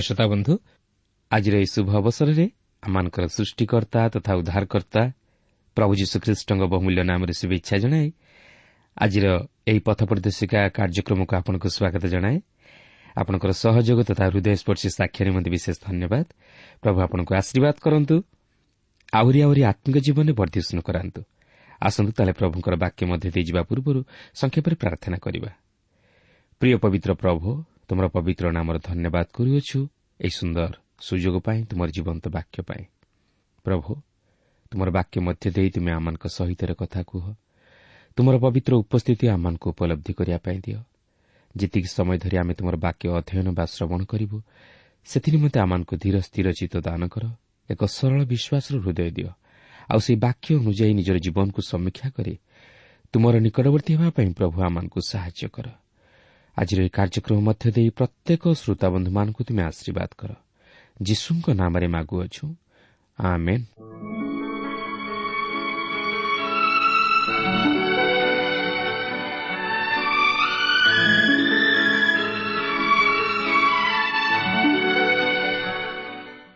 ପ୍ରିୟ ଶ୍ରୋତା ବନ୍ଧୁ ଆଜିର ଏହି ଶୁଭ ଅବସରରେ ଆମମାନଙ୍କର ସୃଷ୍ଟିକର୍ତ୍ତା ତଥା ଉଦ୍ଧାରକର୍ତ୍ତା ପ୍ରଭୁ ଯୀଶୁଖ୍ରୀଷ୍ଟଙ୍କ ବହୁମୂଲ୍ୟ ନାମରେ ଶୁଭେଚ୍ଛା ଜଣାଏ ଆଜିର ଏହି ପଥ ପ୍ରଦର୍ଶିକା କାର୍ଯ୍ୟକ୍ରମକୁ ଆପଣଙ୍କୁ ସ୍ୱାଗତ ଜଣାଏ ଆପଣଙ୍କର ସହଯୋଗ ତଥା ହୃଦୟସ୍ପର୍ଶୀ ସାକ୍ଷା ନିମନ୍ତେ ବିଶେଷ ଧନ୍ୟବାଦ ପ୍ରଭୁ ଆପଣଙ୍କୁ ଆଶୀର୍ବାଦ କରନ୍ତୁ ଆହୁରି ଆହୁରି ଆତ୍ମିକ ଜୀବନରେ ବର୍ଦ୍ଧିଷ୍ଣୁ କରାନ୍ତୁ ଆସନ୍ତୁ ତାହେଲେ ପ୍ରଭୁଙ୍କର ବାକ୍ୟ ମଧ୍ୟ ଦେଇଯିବା ପୂର୍ବରୁ ସଂକ୍ଷେପରେ ପ୍ରାର୍ଥନା କରିବା ପ୍ରିୟ ପବିତ୍ର ପ୍ରଭୁ ତୁମର ପବିତ୍ର ନାମର ଧନ୍ୟବାଦ କରୁଅଛୁ ଏହି ସୁନ୍ଦର ସୁଯୋଗ ପାଇଁ ତୁମର ଜୀବନ୍ତ ବାକ୍ୟ ପାଇଁ। ପ୍ରଭୁ ତୁମର ବାକ୍ୟ ମଧ୍ୟ ଦେଇ ତୁମେ ଆମମାନଙ୍କ ସହିତ କଥା କୁହ। ତୁମର ପବିତ୍ର ଉପସ୍ଥିତି ଆମମାନଙ୍କୁ ଉପଲବ୍ଧି କରିବା ପାଇଁ ଦିଅ। ଯେତିକି ସମୟ ଧରି ଆମେ ତୁମର ବାକ୍ୟ ଅଧ୍ୟୟନ ବା ଶ୍ରବଣ କରିବୁ ସେଥିନିମନ୍ତେ ଆମମାନଙ୍କୁ ଧୀର ସ୍ଥିର ଚିତ୍ତ ଦାନ କର ଏକ ସରଳ ବିଶ୍ୱାସର ହୃଦୟ ଦିଅ। ଆଉ ସେହି ବାକ୍ୟ ଅନୁଯାୟୀ ନିଜର ଜୀବନକୁ ସମୀକ୍ଷା କରି ତୁମର ନିକଟବର୍ତ୍ତୀ ହେବା ପାଇଁ ପ୍ରଭୁ ଆମମାନଙ୍କୁ ସାହାଯ୍ୟ କର। ଆଜିର ଏହି କାର୍ଯ୍ୟକ୍ରମ ମଧ୍ୟ ଦେଇ ପ୍ରତ୍ୟେକ ଶ୍ରୋତାବନ୍ଧୁମାନଙ୍କୁ ତୁମେ ଆଶୀର୍ବାଦ କର। ଯୀଶୁଙ୍କ ନାମରେ ମାଗୁଅଛୁ।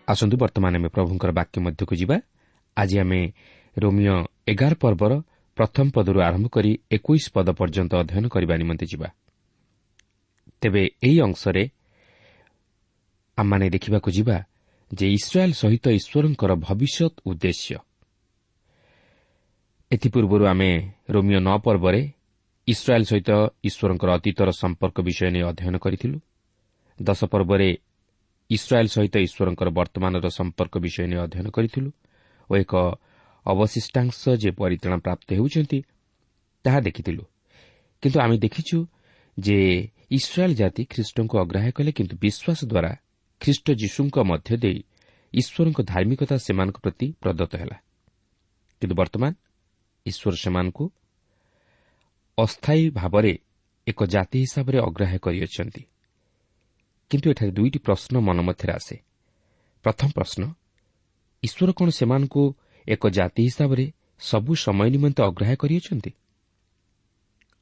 ଆସନ୍ତୁ ବର୍ତ୍ତମାନ ଆମେ ପ୍ରଭୁଙ୍କର ବାକ୍ୟ ମଧ୍ୟକୁ ଯିବା। ଆଜି ଆମେ ରୋମିଓ ଏଗାର ପର୍ବର ପ୍ରଥମ ପଦରୁ ଆରମ୍ଭ କରି ଏକୋଇଶ ପଦ ପର୍ଯ୍ୟନ୍ତ ଅଧ୍ୟୟନ କରିବା ନିମନ୍ତେ ଯିବା। ତେବେ ଏହି ଅଂଶରେ ଆମମାନେ ଦେଖିବାକୁ ଯିବା ଯେ ଇସ୍ରାଏଲ୍ ସହିତ ଈଶ୍ୱରଙ୍କର ଭବିଷ୍ୟତ ଉଦ୍ଦେଶ୍ୟ। ଏଥିପୂର୍ବରୁ ଆମେ ରୋମିଓ ନଅ ପର୍ବରେ ଇସ୍ରାଏଲ୍ ସହିତ ଈଶ୍ୱରଙ୍କର ଅତୀତର ସମ୍ପର୍କ ବିଷୟ ନେଇ ଅଧ୍ୟୟନ କରିଥିଲୁ। ଦଶ ପର୍ବରେ ଇସ୍ରାଏଲ୍ ସହିତ ଈଶ୍ୱରଙ୍କର ବର୍ତ୍ତମାନର ସମ୍ପର୍କ ବିଷୟ ନେଇ ଅଧ୍ୟୟନ କରିଥିଲୁ ଓ ଏକ ଅବଶିଷ୍ଟାଂଶ ଯେ ପରିତ୍ରାଣ ପ୍ରାପ୍ତ ହେଉଛନ୍ତି ତାହା ଦେଖିଥିଲୁ। କିନ୍ତୁ ଆମେ ଦେଖିଛୁ ଯେ ଇସ୍ରାଏଲ୍ ଜାତି ଖ୍ରୀଷ୍ଟଙ୍କୁ ଅଗ୍ରାହ୍ୟ କଲେ କିନ୍ତୁ ବିଶ୍ୱାସ ଦ୍ୱାରା ଖ୍ରୀଷ୍ଟ ଯୀଶୁଙ୍କ ମଧ୍ୟ ଦେଇ ଈଶ୍ୱରଙ୍କ ଧାର୍ମିକତା ସେମାନଙ୍କ ପ୍ରତି ପ୍ରଦତ୍ତ ହେଲା। କିନ୍ତୁ ବର୍ତ୍ତମାନ ଈଶ୍ୱର ସେମାନଙ୍କୁ ଅସ୍ଥାୟୀ ଭାବରେ ଏକ ଜାତି ହିସାବରେ ଅଗ୍ରାହ୍ୟ କରିଅଛନ୍ତି। କିନ୍ତୁ ଏଠାରେ ଦୁଇଟି ପ୍ରଶ୍ନ ମନ ମଧ୍ୟରେ ଆସେ। ପ୍ରଥମ ପ୍ରଶ୍ନ ଈଶ୍ୱର କ'ଣ ସେମାନଙ୍କୁ ଏକ ଜାତି ହିସାବରେ ସବୁ ସମୟ ନିମନ୍ତେ ଅଗ୍ରାହ୍ୟ କରିଅଛନ୍ତି?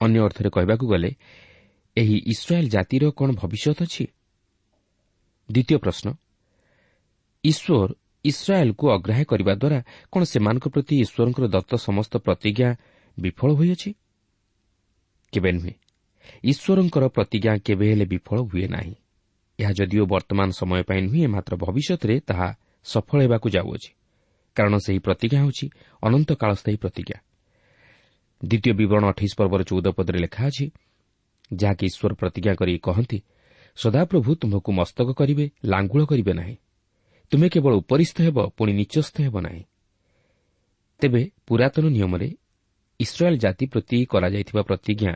ଅନ୍ୟ ଅର୍ଥରେ କହିବାକୁ ଗଲେ ଏହି ଇସ୍ରାଏଲ୍ ଜାତିର କ'ଣ ଭବିଷ୍ୟତ ଅଛି? ଦ୍ୱିତୀୟ ପ୍ରଶ୍ନ। ଈଶ୍ୱର ଇସ୍ରାଏଲ୍କୁ ଅଗ୍ରାହ୍ୟ କରିବା ଦ୍ୱାରା କ'ଣ ସେମାନଙ୍କ ପ୍ରତି ଈଶ୍ୱରଙ୍କର ଦତ୍ତ ସମସ୍ତ ପ୍ରତିଜ୍ଞା ବିଫଳ ହୋଇଅଛି? କେବେ ନୁହେଁ। ଈଶ୍ୱରଙ୍କର ପ୍ରତିଜ୍ଞା କେବେ ହେଲେ ବିଫଳ ହୁଏ ନାହିଁ। ଏହା ଯଦିଓ ବର୍ତ୍ତମାନ ସମୟ ପାଇଁ ନୁହେଁ ମାତ୍ର ଭବିଷ୍ୟତରେ ତାହା ସଫଳ ହେବାକୁ ଯାଉଅଛି। କାରଣ ସେହି ପ୍ରତିଜ୍ଞା ହେଉଛି ଅନନ୍ତ କାଳସ୍ଥାୟୀ ପ୍ରତିଜ୍ଞା। ଦ୍ୱିତୀୟ ବିବରଣ ଅଠେଇଶ ପର୍ବର ଚଉଦ ପଦରେ ଲେଖା ଅଛି ଯାହାକି ଈଶ୍ୱର ପ୍ରତିଜ୍ଞା କରି କହନ୍ତି ସଦାପ୍ରଭୁ ତୁମ୍ଭକୁ ମସ୍ତକ କରିବେ ଲାଙ୍ଗୁଳ କରିବେ ନାହିଁ। ତୁମେ କେବଳ ଉପରିସ୍ଥ ହେବ ପୁଣି ନିଚସ୍ଥ ହେବ ନାହିଁ। ତେବେ ପୁରାତନ ନିୟମରେ ଇସ୍ରାଏଲ୍ ଜାତି ପ୍ରତି କରାଯାଇଥିବା ପ୍ରତିଜ୍ଞା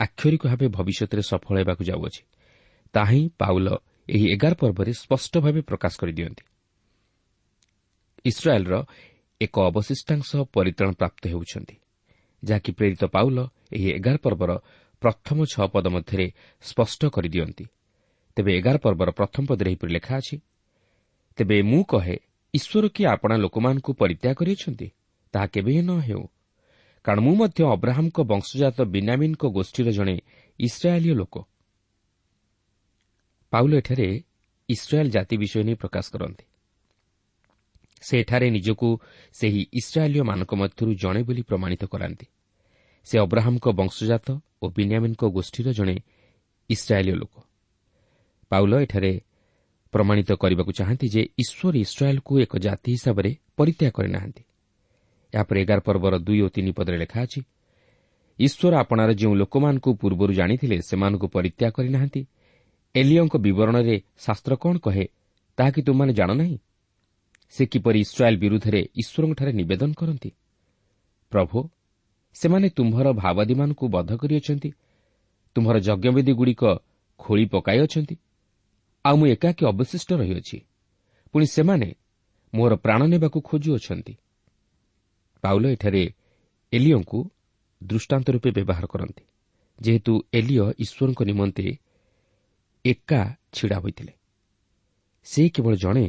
ଆକ୍ଷରିକ ଭାବେ ଭବିଷ୍ୟତରେ ସଫଳ ହେବାକୁ ଯାଉଅଛି। ତାହା ପାଉଲ ଏହି ଏଗାର ପର୍ବରେ ସ୍ପଷ୍ଟ ଭାବେ ପ୍ରକାଶ କରିଦିଅନ୍ତି। ଇସ୍ରାଏଲ୍ର ଏକ ଅବଶିଷ୍ଟାଂଶ ପରିତ୍ରାଣ ପ୍ରାପ୍ତ ହେଉଛନ୍ତି ଯାହାକି ପ୍ରେରିତ ପାଉଲ ଏହି ଏଗାର ପର୍ବର ପ୍ରଥମ ଛଅ ପଦ ମଧ୍ୟରେ ସ୍ପଷ୍ଟ କରିଦିଅନ୍ତି। ତେବେ ଏଗାର ପର୍ବର ପ୍ରଥମ ପଦରେ ଏହିପରି ଲେଖା ଅଛି ତେବେ ମୁଁ କହେ ଈଶ୍ୱର କି ଆପଣା ଲୋକମାନଙ୍କୁ ପରିତ୍ୟାଗ କରିଅଛନ୍ତି? ତାହା କେବେ ନ ହେଉ। କାରଣ ମୁଁ ମଧ୍ୟ ଅବ୍ରାହ୍ମଙ୍କ ବଂଶଜାତ ବିନାମିନ୍ଙ୍କ ଗୋଷ୍ଠୀର ଜଣେ ଇସ୍ରାଏଲୀୟ ଲୋକ। ପାଉଲ ଏଠାରେ ଇସ୍ରାଏଲ୍ ଜାତି ବିଷୟ ନେଇ ପ୍ରକାଶ କରନ୍ତି। ସେ ଏଠାରେ ନିଜକୁ ସେହି ଇସ୍ରାଏଲୀୟମାନଙ୍କ ମଧ୍ୟରୁ ଜଣେ ବୋଲି ପ୍ରମାଣିତ କରାନ୍ତି। ସେ ଅବ୍ରାହ୍ମଙ୍କ ବଂଶଜାତ ଓ ବିନ୍ୟାମିନ୍ଙ୍କ ଗୋଷ୍ଠୀର ଜଣେ ଇସ୍ରାଏଲୀୟ ଲୋକ। ପାଉଲ ଏଠାରେ ପ୍ରମାଣିତ କରିବାକୁ ଚାହାନ୍ତି ଯେ ଈଶ୍ୱର ଇସ୍ରାଏଲ୍କୁ ଏକ ଜାତି ହିସାବରେ ପରିତ୍ୟାଗ କରିନାହାନ୍ତି। ଏହାପରେ ଏଗାର ପର୍ବର ଦୁଇ ଓ ତିନି ପଦରେ ଲେଖା ଅଛି ଈଶ୍ୱର ଆପଣାର ଯେଉଁ ଲୋକମାନଙ୍କୁ ପୂର୍ବରୁ ଜାଣିଥିଲେ ସେମାନଙ୍କୁ ପରିତ୍ୟାଗ କରିନାହାନ୍ତି ଏଲିଓଙ୍କ ବିବରଣରେ ଶାସ୍ତ୍ର କ'ଣ କହେ ତାହା କି ତୁମମାନେ ଜାଣ ନାହିଁ? ସେ କିପରି ଇସ୍ରାଏଲ୍ ବିରୁଦ୍ଧରେ ଈଶ୍ୱରଙ୍କଠାରେ ନିବେଦନ କରନ୍ତି? ପ୍ରଭୁ ସେମାନେ ତୁମ୍ଭର ଭାବାଦୀମାନଙ୍କୁ ବଦ୍ଧ କରିଅଛନ୍ତି ତୁମ୍ଭର ଯଜ୍ଞବେଦୀଗୁଡ଼ିକ ଖୋଳି ପକାଇଅଛନ୍ତି ଆଉ ମୁଁ ଏକାକୀ ଅବଶିଷ୍ଟ ରହିଅଛି। ପୁଣି ସେମାନେ ମୋର ପ୍ରାଣ ନେବାକୁ ଖୋଜୁଅଛନ୍ତି। ପାଉଲ ଏଠାରେ ଏଲିଓଙ୍କୁ ଦୃଷ୍ଟାନ୍ତ ରୂପେ ବ୍ୟବହାର କରନ୍ତି ଯେହେତୁ ଏଲିଓ ଈଶ୍ୱରଙ୍କ ନିମନ୍ତେ ଏକା ଛିଡ଼ା ହୋଇଥିଲେ। ସେ କେବଳ ଜଣେ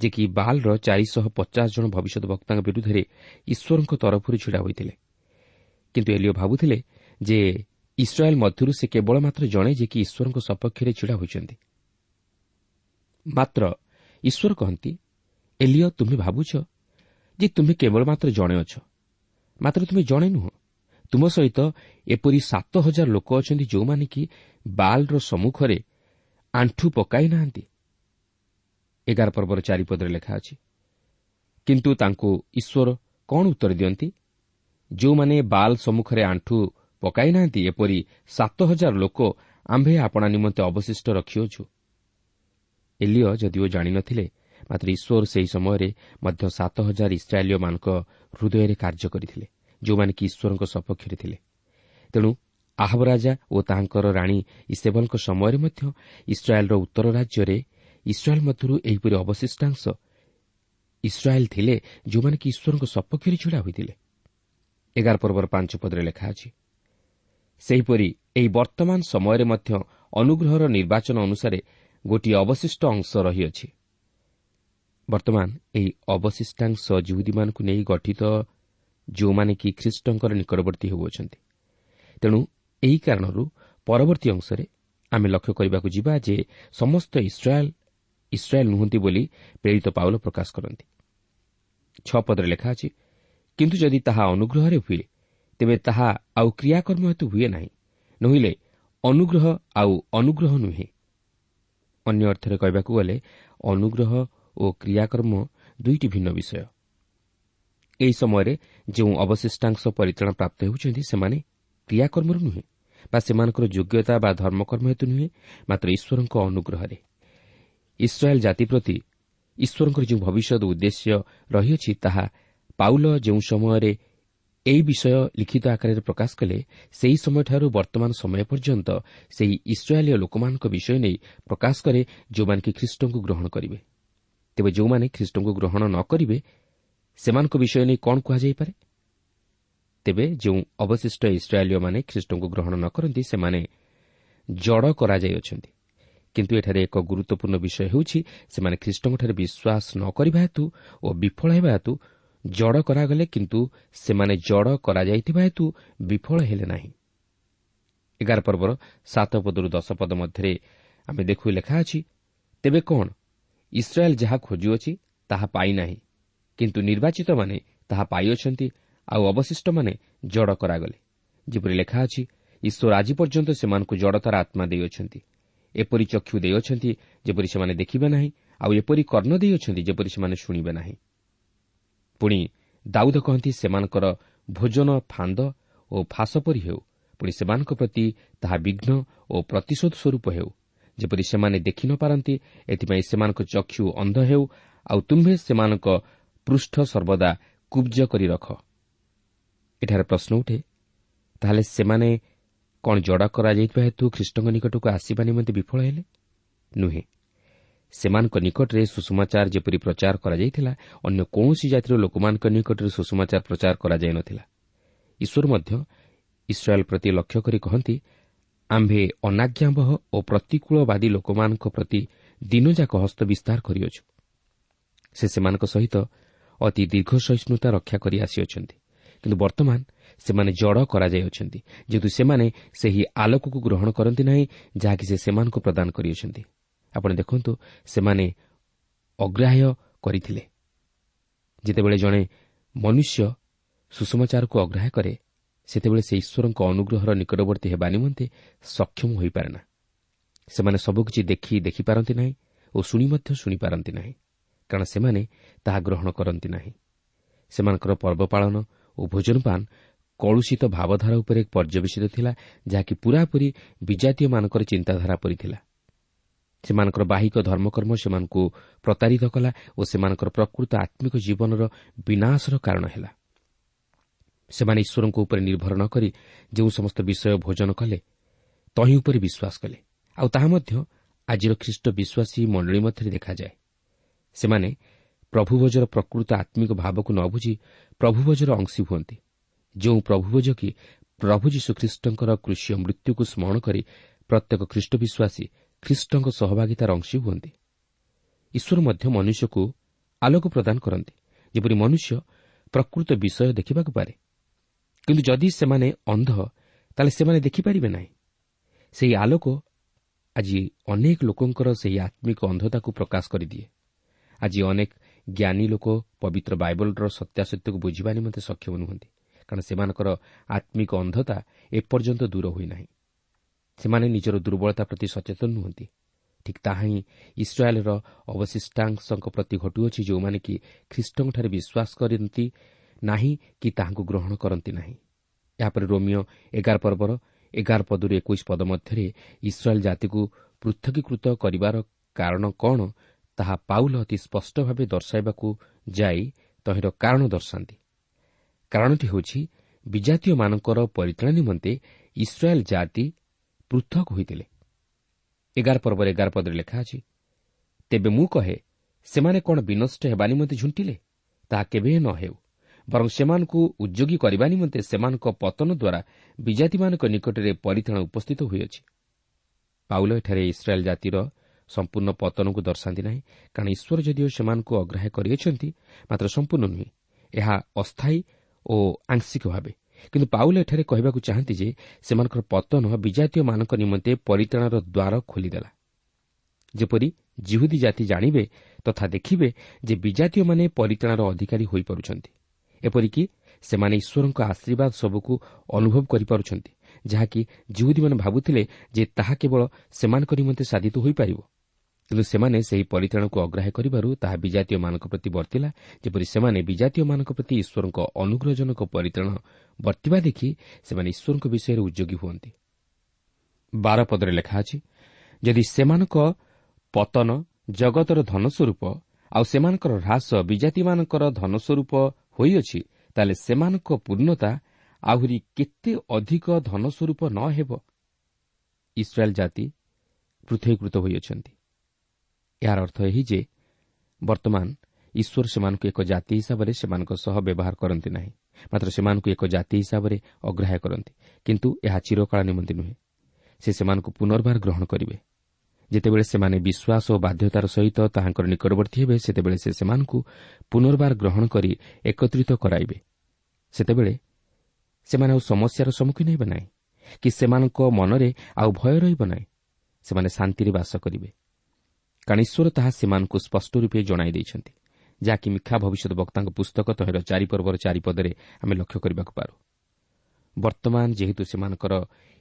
ଯେ କି ବାଲ୍ର ଚାରିଶହ ପଚାଶ ଜଣ ଭବିଷ୍ୟତ ବକ୍ତାଙ୍କ ବିରୁଦ୍ଧରେ ଈଶ୍ୱରଙ୍କ ତରଫରୁ ଛିଡ଼ା ହୋଇଥିଲେ। କିନ୍ତୁ ଏଲିଓ ଭାବୁଥିଲେ ଯେ ଇସ୍ରାଏଲ୍ ମଧ୍ୟରୁ ସେ କେବଳ ମାତ୍ର ଜଣେ ଯେ କି ଈଶ୍ୱରଙ୍କ ସପକ୍ଷରେ ଛିଡ଼ା ହୋଇଛନ୍ତି। ମାତ୍ର ଈଶ୍ୱର କହନ୍ତି ଏଲିଓ ତୁମେ ଭାବୁଛ ଯେ ତୁମେ କେବଳ ମାତ୍ର ଜଣେ ଅଛ। ମାତ୍ର ତୁମେ ଜଣେ ନୁହଁ। ତୁମ ସହିତ ଏପରି ସାତ ହଜାର ଲୋକ ଅଛନ୍ତି ଯେଉଁମାନେ କି ବାଲ୍ର ସମ୍ମୁଖରେ ଆଣ୍ଠୁ ପକାଇ ନାହାନ୍ତି। ଏଗାର ପର୍ବର ଚାରିପଦରେ ଲେଖା ଅଛି କିନ୍ତୁ ତାଙ୍କୁ ଈଶ୍ୱର କ'ଣ ଉତ୍ତର ଦିଅନ୍ତି? ଯେଉଁମାନେ ବାଲ୍ ସମ୍ମୁଖରେ ଆଣ୍ଠୁ ପକାଇ ନାହାନ୍ତି ଏପରି ସାତ ହଜାର ଲୋକ ଆମ୍ଭେ ଆପଣା ନିମନ୍ତେ ଅବଶିଷ୍ଟ ରଖିଅଛୁ। ଏଲିଓ ଯଦିଓ ଜାଣିନଥିଲେ ମାତ୍ର ଈଶ୍ୱର ସେହି ସମୟରେ ମଧ୍ୟ ସାତ ହଜାର ଇସ୍ରାଏଲୀୟମାନଙ୍କ ହୃଦୟରେ କାର୍ଯ୍ୟ କରିଥିଲେ ଯେଉଁମାନେ କି ଈଶ୍ୱରଙ୍କ ସପକ୍ଷରେ ଥିଲେ। ତେଣୁ ଆହବ ରାଜା ଓ ତାହାଙ୍କର ରାଣୀ ଇସେବଲଙ୍କ ସମୟରେ ମଧ୍ୟ ଇସ୍ରାଏଲ୍ର ଉତ୍ତର ରାଜ୍ୟରେ ଇସ୍ରାଏଲ୍ ମଧ୍ୟରୁ ଏହିପରି ଅବଶିଷ୍ଟାଂଶ ଇସ୍ରାଏଲ୍ ଥିଲେ ଯେଉଁମାନେ କି ଈଶ୍ୱରଙ୍କ ସପକ୍ଷରେ ଛିଡ଼ା ହୋଇଥିଲେ। ଏଗାର ପର୍ବର ପାଞ୍ଚ ପଦରେ ଲେଖା ଅଛି। ସେହିପରି ଏହି ବର୍ତ୍ତମାନ ସମୟରେ ମଧ୍ୟ ଅନୁଗ୍ରହର ନିର୍ବାଚନ ଅନୁସାରେ ଗୋଟିଏ ଅବଶିଷ୍ଟ ଅଂଶ ରହିଅଛି। ବର୍ତ୍ତମାନ ଏହି ଅବଶିଷ୍ଟାଂଶ ଜୁହୁଦୀମାନଙ୍କୁ ନେଇ ଗଠିତ ଯେଉଁମାନେ କି ଖ୍ରୀଷ୍ଟଙ୍କର ନିକଟବର୍ତ୍ତୀ ହେଉଅଛନ୍ତି। ତେଣୁ ଏହି କାରଣରୁ ପରବର୍ତ୍ତୀ ଅଂଶରେ ଆମେ ଲକ୍ଷ୍ୟ କରିବାକୁ ଯିବା ଯେ ସମସ୍ତ ଇସ୍ରାଏଲ୍ ଇସ୍ରାଏଲ୍ ନୁହନ୍ତି ବୋଲି ପ୍ରେରିତ ପାଉଲ ପ୍ରକାଶ କରନ୍ତି। ଛଅ ପଦରେ ଲେଖା ଅଛି କିନ୍ତୁ ଯଦି ତାହା ଅନୁଗ୍ରହରେ ହୁଏ ତେବେ ତାହା ଆଉ କ୍ରିୟାକର୍ମ ହେତୁ ହୁଏ ନାହିଁ ନହେଲେ ଅନୁଗ୍ରହ ଆଉ ଅନୁଗ୍ରହ ନୁହେଁ ଅନ୍ୟ ଅର୍ଥରେ କହିବାକୁ ଗଲେ ଅନୁଗ୍ରହ ଓ କ୍ରିୟାକର୍ମ ଦୁଇଟି ଭିନ୍ନ ବିଷୟ ଏହି ସମୟରେ ଯେଉଁ ଅବଶିଷ୍ଟାଂଶ ପରିତ୍ରାଣ ପ୍ରାପ୍ତ ହେଉଛନ୍ତି ସେମାନେ କ୍ରିୟାକର୍ମରୁ ନୁହେଁ ବା ସେମାନଙ୍କର ଯୋଗ୍ୟତା ବା ଧର୍ମକର୍ମ ହେତୁ ନୁହେଁ ମାତ୍ର ଈଶ୍ୱରଙ୍କ ଅନୁଗ୍ରହରେ ଇସ୍ରାଏଲ୍ ଜାତି ପ୍ରତି ଈଶ୍ୱରଙ୍କର ଯେଉଁ ଭବିଷ୍ୟତ ଉଦ୍ଦେଶ୍ୟ ରହିଅଛି ତାହା ପାଉଲ ଯେଉଁ ସମୟରେ ଏହି ବିଷୟ ଲିଖିତ ଆକାରରେ ପ୍ରକାଶ କଲେ ସେହି ସମୟଠାରୁ ବର୍ତ୍ତମାନ ସମୟ ପର୍ଯ୍ୟନ୍ତ ସେହି ଇସ୍ରାଏଲୀୟ ଲୋକମାନଙ୍କ ବିଷୟ ନେଇ ପ୍ରକାଶ କରେ ଯେଉଁମାନେ କି ଖ୍ରୀଷ୍ଟଙ୍କୁ ଗ୍ରହଣ କରିବେ। ତେବେ ଯେଉଁମାନେ ଖ୍ରୀଷ୍ଟଙ୍କୁ ଗ୍ରହଣ ନ କରିବେ ସେମାନଙ୍କ ବିଷୟ ନେଇ କ'ଣ କୁହାଯାଇପାରେ? ତେବେ ଯେଉଁ ଅବଶିଷ୍ଟ ଇସ୍ରାଏଲୀୟମାନେ ଖ୍ରୀଷ୍ଟଙ୍କୁ ଗ୍ରହଣ ନ କରନ୍ତି ସେମାନେ ଜଡ଼ କରାଯାଇଅଛନ୍ତି। କିନ୍ତୁ ଏଠାରେ ଏକ ଗୁରୁତ୍ୱପୂର୍ଣ୍ଣ ବିଷୟ ହେଉଛି ସେମାନେ ଖ୍ରୀଷ୍ଟଙ୍କଠାରେ ବିଶ୍ୱାସ ନ କରିବା ହେତୁ ଓ ବିଫଳ ହେବା ହେତୁ ଜଡ଼ କରାଗଲେ କିନ୍ତୁ ସେମାନେ ଜଡ଼ କରାଯାଇଥିବା ହେତୁ ବିଫଳ ହେଲେ ନାହିଁ। ଏଗାର ପର୍ବର ସାତ ପଦରୁ ଦଶ ପଦ ମଧ୍ୟରେ ଆମେ ଦେଖୁ ଲେଖା ଅଛି ତେବେ କ'ଣ? ଇସ୍ରାଏଲ୍ ଯାହା ଖୋଜୁଅଛି ତାହା ପାଇନାହିଁ କିନ୍ତୁ ନିର୍ବାଚିତମାନେ ତାହା ପାଇଅଛନ୍ତି ଆଉ ଅବଶିଷ୍ଟମାନେ ଜଡ଼ କରାଗଲେ। ଯେପରି ଲେଖା ଅଛି ଈଶ୍ୱର ଆଜି ପର୍ଯ୍ୟନ୍ତ ସେମାନଙ୍କୁ ଜଡ଼ତାର ଆତ୍ମା ଦେଇଅଛନ୍ତି। ଏପରି ଚକ୍ଷୁ ଦେଇଅଛନ୍ତି ଯେପରି ସେମାନେ ଦେଖିବେ ନାହିଁ ଆଉ ଏପରି କର୍ଣ୍ଣ ଦେଇଅଛନ୍ତି ଯେପରି ସେମାନେ ଶୁଣିବେ ନାହିଁ। ପୁଣି ଦାଉଦ କହନ୍ତି ସେମାନଙ୍କର ଭୋଜନ ଫାନ୍ଦ ଓ ଫାସ ପରି ହେଉ। ପୁଣି ସେମାନଙ୍କ ପ୍ରତି ତାହା ବିଘ୍ନ ଓ ପ୍ରତିଶୋଧ ସ୍ୱରୂପ ହେଉ। ଯେପରି ସେମାନେ ଦେଖି ନ ପାରନ୍ତି ଏଥିପାଇଁ ସେମାନଙ୍କ ଚକ୍ଷୁ ଅନ୍ଧ ହେଉ ଆଉ ତୁମ୍ଭେ ସେମାନଙ୍କ ପୃଷ୍ଠ ସର୍ବଦା କୁବ୍ଜ କରି ରଖ। ଏଠାରେ ପ୍ରଶ୍ନ ଉଠେ ତାହେଲେ ସେମାନେ କ'ଣ ଜଡ଼ା କରାଯାଇଥିବା ହେତୁ ଖ୍ରୀଷ୍ଟଙ୍କ ନିକଟକୁ ଆସିବା ନିମନ୍ତେ ବିଫଳ ହେଲେ ନୁହେଁ। ସେମାନଙ୍କ ନିକଟରେ ସୁଷମାଚାର ଯେପରି ପ୍ରଚାର କରାଯାଇଥିଲା ଅନ୍ୟ କୌଣସି ଜାତିର ଲୋକମାନଙ୍କ ନିକଟରେ ସୁଷମାଚାର ପ୍ରଚାର କରାଯାଇ ନ ଥିଲା ଈଶ୍ୱର ମଧ୍ୟ ଇସ୍ରାଏଲ୍ ପ୍ରତି ଲକ୍ଷ୍ୟ କରି କହନ୍ତି ଆମ୍ଭେ ଅନାଜ୍ଞାବହ ଓ ପ୍ରତିକୂଳବାଦୀ ଲୋକମାନଙ୍କ ପ୍ରତି ଦିନଯାକ ହସ୍ତ ବିସ୍ତାର କରିଅଛୁ। ସେ ସେମାନଙ୍କ ସହିତ ଅତି ଦୀର୍ଘ ସହିଷ୍ଣୁତା ରକ୍ଷା କରି ଆସିଅଛନ୍ତି। କିନ୍ତୁ ବର୍ତ୍ତମାନ ସେମାନେ ଜଡ଼ କରାଯାଇଅଛନ୍ତି ଯେହେତୁ ସେମାନେ ସେହି ଆଲୋକକୁ ଗ୍ରହଣ କରନ୍ତି ନାହିଁ ଯାହାକି ସେ ସେମାନଙ୍କୁ ପ୍ରଦାନ କରିଅଛନ୍ତି। ଆପଣ ଦେଖନ୍ତୁ ସେମାନେ ଅଗ୍ରାହ୍ୟ କରିଥିଲେ। ଯେତେବେଳେ ଜଣେ ମନୁଷ୍ୟ ସୁଷମାଚାରକୁ ଅଗ୍ରାହ୍ୟ କରେ ସେତେବେଳେ ସେ ଈଶ୍ୱରଙ୍କ ଅନୁଗ୍ରହର ନିକଟବର୍ତ୍ତୀ ହେବା ନିମନ୍ତେ ସକ୍ଷମ ହୋଇପାରେ ନା ସେମାନେ ସବୁକିଛି ଦେଖି ଦେଖିପାରନ୍ତି ନାହିଁ ଓ ଶୁଣି ମଧ୍ୟ ଶୁଣିପାରନ୍ତି ନାହିଁ କାରଣ ସେମାନେ ତାହା ଗ୍ରହଣ କରନ୍ତି ନାହିଁ। ସେମାନଙ୍କର ପର୍ବ ପାଳନ ଓ ଭୋଜନପାନ କଳୁଷିତ ଭାବଧାରା ଉପରେ ପର୍ଯ୍ୟବେସିତ ଥିଲା ଯାହାକି ପୁରାପୁରି ବିଜାତୀୟମାନଙ୍କର ଚିନ୍ତାଧାରା ପରି ଥିଲା। ସେମାନଙ୍କର ବାହିକ ଧର୍ମକର୍ମ ସେମାନଙ୍କୁ ପ୍ରତାରିତ କଲା ଓ ସେମାନଙ୍କର ପ୍ରକୃତ ଆତ୍ମିକ ଜୀବନର ବିନାଶର କାରଣ ହେଲା। ସେମାନେ ଈଶ୍ୱରଙ୍କ ଉପରେ ନିର୍ଭର ନ କରି ଯେଉଁ ସମସ୍ତ ବିଷୟ ଭୋଜନ କଲେ ତହିଁ ଉପରେ ବିଶ୍ୱାସ କଲେ। ଆଉ ତାହା ମଧ୍ୟ ଆଜିର ଖ୍ରୀଷ୍ଟ ବିଶ୍ୱାସୀ ମଣ୍ଡଳୀ ମଧ୍ୟରେ ଦେଖାଯାଏ। ସେମାନେ ପ୍ରଭୁଭୋଜର ପ୍ରକୃତ ଆତ୍ମିକ ଭାବକୁ ନ ବୁଝି ପ୍ରଭୁଭୋଜର ଅଂଶୀ ହୁଅନ୍ତି। ଯେଉଁ ପ୍ରଭୁଭୋଜ କି ପ୍ରଭୁ ଯୀଶୁଖ୍ରୀଷ୍ଟଙ୍କର କୃଷି ମୃତ୍ୟୁକୁ ସ୍ମରଣ କରି ପ୍ରତ୍ୟେକ ଖ୍ରୀଷ୍ଟ ବିଶ୍ୱାସୀ ଖ୍ରୀଷ୍ଟଙ୍କ ସହଭାଗିତାର ଅଂଶୀ ହୁଅନ୍ତି। ଈଶ୍ୱର ମଧ୍ୟ ମନୁଷ୍ୟକୁ ଆଲୋକ ପ୍ରଦାନ କରନ୍ତି ଯେପରି ମନୁଷ୍ୟ ପ୍ରକୃତ ବିଷୟ ଦେଖିବାକୁ ପାରେ। କିନ୍ତୁ ଯଦି ସେମାନେ ଅନ୍ଧ ତାହେଲେ ସେମାନେ ଦେଖିପାରିବେ ନାହିଁ। ସେହି ଆଲୋକ ଆଜି ଅନେକ ଲୋକଙ୍କର ସେହି ଆତ୍ମିକ ଅନ୍ଧତାକୁ ପ୍ରକାଶ କରିଦିଏ। ଆଜି ଅନେକ ଜ୍ଞାନୀ ଲୋକ ପବିତ୍ର ବାଇବଲର ସତ୍ୟାସତ୍ୟକୁ ବୁଝିବା ନିମନ୍ତେ ସକ୍ଷମ ନୁହନ୍ତି କାରଣ ସେମାନଙ୍କର ଆତ୍ମିକ ଅନ୍ଧତା ଏପର୍ଯ୍ୟନ୍ତ ଦୂର ହୋଇନାହିଁ। ସେମାନେ ନିଜର ଦୁର୍ବଳତା ପ୍ରତି ସଚେତନ ନୁହନ୍ତି। ଠିକ୍ ତାହା ହିଁ ଇସ୍ରାଏଲ୍ର ଅବଶିଷ୍ଟାଂଶଙ୍କ ପ୍ରତି ଘଟୁଅଛି ଯେଉଁମାନେ କି ଖ୍ରୀଷ୍ଟଙ୍କଠାରେ ବିଶ୍ୱାସ କରନ୍ତି ନାହିଁ କି ତାହାଙ୍କୁ ଗ୍ରହଣ କରନ୍ତି ନାହିଁ। ଏହାପରେ ରୋମିଓ ଏଗାର ପର୍ବର ଏଗାର ପଦରୁ ଏକୋଇଶ ପଦ ମଧ୍ୟରେ ଇସ୍ରାଏଲ୍ ଜାତିକୁ ପୃଥକୀକୃତ କରିବାର କାରଣ କ'ଣ ତାହା ପାଉଲ ଅତି ସ୍ପଷ୍ଟ ଭାବେ ଦର୍ଶାଇବାକୁ ଯାଇ ତହିଁର କାରଣ ଦର୍ଶାନ୍ତି। କାରଣଟି ହେଉଛି ବିଜାତୀୟମାନଙ୍କର ପରିତ୍ରାଣ ନିମନ୍ତେ ଇସ୍ରାଏଲ୍ ଜାତି ପୃଥକ ହୋଇଥିଲେ। ଏଗାର ପର୍ବରେ ଏଗାର ପଦରେ ଲେଖା ଅଛି ତେବେ ମୁଁ କହେ ସେମାନେ କ'ଣ ବିନଷ୍ଟ ହେବା ନିମନ୍ତେ ଝୁଣ୍ଟିଲେ? ତାହା କେବେ ନ ହେଉ। ବରଂ ସେମାନଙ୍କୁ ଉଦ୍ୟୋଗୀ କରିବା ନିମନ୍ତେ ସେମାନଙ୍କ ପତନ ଦ୍ୱାରା ବିଜାତିମାନଙ୍କ ନିକଟରେ ପରିଥାଣ ଉପସ୍ଥିତ ହୋଇଅଛି। ପାଉଲ ଏଠାରେ ଇସ୍ରାଏଲ୍ ଜାତିର ସମ୍ପୂର୍ଣ୍ଣ ପତନକୁ ଦର୍ଶାନ୍ତି ନାହିଁ କାରଣ ଈଶ୍ୱର ଯଦିଓ ସେମାନଙ୍କୁ ଅଗ୍ରାହ୍ୟ କରିଅଛନ୍ତି ମାତ୍ର ସମ୍ପୂର୍ଣ୍ଣ ନୁହେଁ ଏହା ଅସ୍ଥାୟୀ ଓ ଆଂଶିକ ଭାବେ। କିନ୍ତୁ ପାଉଲ ଏଠାରେ କହିବାକୁ ଚାହାନ୍ତି ଯେ ସେମାନଙ୍କର ପତନ ବିଜାତୀୟମାନଙ୍କ ନିମନ୍ତେ ପରିତାଣର ଦ୍ୱାର ଖୋଲିଦେଲା। ଯେପରି ଜିହୁଦୀ ଜାତି ଜାଣିବେ ତଥା ଦେଖିବେ ଯେ ବିଜାତୀୟମାନେ ପରିତାଣର ଅଧିକାରୀ ହୋଇପାରୁଛନ୍ତି। ଏପରିକି ସେମାନେ ଈଶ୍ୱରଙ୍କ ଆଶୀର୍ବାଦ ସବୁକୁ ଅନୁଭବ କରିପାରୁଛନ୍ତି ଯାହାକି ଜିହୁଦୀମାନେ ଭାବୁଥିଲେ ଯେ ତାହା କେବଳ ସେମାନଙ୍କ ନିମନ୍ତେ ସାଧିତ ହୋଇପାରିବ। କିନ୍ତୁ ସେମାନେ ସେହି ପରିତାଣକୁ ଅଗ୍ରାହ୍ୟ କରିବାରୁ ତାହା ବିଜାତୀୟମାନଙ୍କ ପ୍ରତି ବର୍ତ୍ତିଲା। ଯେପରି ସେମାନେ ବିଜାତୀୟମାନଙ୍କ ପ୍ରତି ଈଶ୍ୱରଙ୍କ ଅନୁଗ୍ରହଜନକ ପରିତାଣ ବର୍ତ୍ତିବା ଦେଖି ସେମାନେ ଈଶ୍ୱରଙ୍କ ବିଷୟରେ ଉଦ୍ୟୋଗୀ ହୁଅନ୍ତି। ବାରପଦରେ ଲେଖା ଅଛି ଯଦି ସେମାନଙ୍କ ପତନ ଜଗତର ଧନସ୍ୱରୂପ ଆଉ ସେମାନଙ୍କର ହ୍ରାସ ବିଜାତିମାନଙ୍କର ଧନସ୍ୱରୂପ ହୋଇଅଛି ତାହେଲେ ସେମାନଙ୍କ ପୂର୍ଣ୍ଣତା ଆହୁରି କେତେ ଅଧିକ ଧନସ୍ୱରୂପ ନ ହେବ? ଇସ୍ରାଏଲ୍ ଜାତି ପୃଥକୀକୃତ ହୋଇଅଛନ୍ତି। ଏହାର ଅର୍ଥ ଏହି ଯେ ବର୍ତ୍ତମାନ ଈଶ୍ୱର ସେମାନଙ୍କୁ ଏକ ଜାତି ହିସାବରେ ସେମାନଙ୍କ ସହ ବ୍ୟବହାର କରନ୍ତି ନାହିଁ। ମାତ୍ର ସେମାନଙ୍କୁ ଏକ ଜାତି ହିସାବରେ ଅଗ୍ରାହ୍ୟ କରନ୍ତି। କିନ୍ତୁ ଏହା ଚିରକାଳ ନିମନ୍ତେ ନୁହେଁ। ସେ ସେମାନଙ୍କୁ ପୁନର୍ବାର ଗ୍ରହଣ କରିବେ। ଯେତେବେଳେ ସେମାନେ ବିଶ୍ୱାସ ଓ ବାଧ୍ୟତାର ସହିତ ତାହାଙ୍କର ନିକଟବର୍ତ୍ତୀ ହେବେ ସେତେବେଳେ ସେ ସେମାନଙ୍କୁ ପୁନର୍ବାର ଗ୍ରହଣ କରି ଏକତ୍ରିତ କରାଇବେ। ସେତେବେଳେ ସେମାନେ ଆଉ ସମସ୍ୟାର ସମ୍ମୁଖୀନ ହେବେ ନାହିଁ କି ସେମାନଙ୍କ ମନରେ ଆଉ ଭୟ ରହିବ ନାହିଁ। ସେମାନେ ଶାନ୍ତିରେ ବାସ କରିବେ। କାରଣ ଈଶ୍ୱର ତାହା ସେମାନଙ୍କୁ ସ୍ପଷ୍ଟ ରୂପେ ଜଣାଇ ଦେଇଛନ୍ତି ଯାହାକି ମିଖା ଭବିଷ୍ୟତ ବକ୍ତାଙ୍କ ପୁସ୍ତକ ତହିଁର ଚାରିପର୍ବର ଚାରିପଦରେ ଆମେ ଲକ୍ଷ୍ୟ କରିବାକୁ ପାରୁ। ବର୍ତ୍ତମାନ ଯେହେତୁ ସେମାନଙ୍କର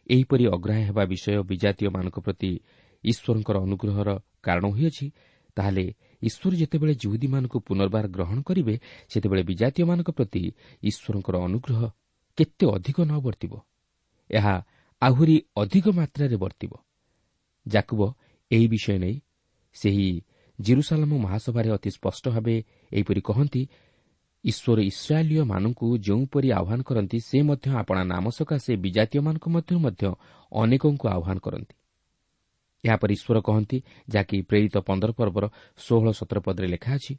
ଏହିପରି ଅଗ୍ରାହ୍ୟ ହେବା ବିଷୟ ବିଜାତୀୟମାନଙ୍କ ପ୍ରତି ଈଶ୍ୱରଙ୍କର ଅନୁଗ୍ରହର କାରଣ ହୋଇଅଛି ତାହେଲେ ଈଶ୍ୱର ଯେତେବେଳେ ଜୁହୁଦୀମାନଙ୍କୁ ପୁନର୍ବାର ଗ୍ରହଣ କରିବେ ସେତେବେଳେ ବିଜାତୀୟମାନଙ୍କ ପ୍ରତି ଈଶ୍ୱରଙ୍କର ଅନୁଗ୍ରହ କେତେ ଅଧିକ ନ ବର୍ତ୍ତିବ? ଏହା ଆହୁରି ଅଧିକ ମାତ୍ରାରେ ବର୍ତ୍ତିବ। ଜାକୁବ ଏହି ବିଷୟ ନେଇ ସେହି ଜିରୁସାଲାମ ମହାସଭାରେ ଅତି ସ୍ପଷ୍ଟ ଭାବେ ଏହିପରି କହନ୍ତି ଈଶ୍ୱର ଇସ୍ରାଏଲୀୟମାନଙ୍କୁ ଯେଉଁପରି ଆହ୍ୱାନ କରନ୍ତି ସେ ମଧ୍ୟ ଆପଣା ନାମ ସକାଶେ ବିଜାତୀୟମାନଙ୍କ ମଧ୍ୟରୁ ମଧ୍ୟ ଅନେକଙ୍କୁ ଆହ୍ୱାନ କରନ୍ତି। ଏହାପରେ ଈଶ୍ୱର କହନ୍ତି ଯାହାକି ପ୍ରେରିତ ପନ୍ଦର ପର୍ବର ଷୋହଳ ସତର ପଦରେ ଲେଖା ଅଛି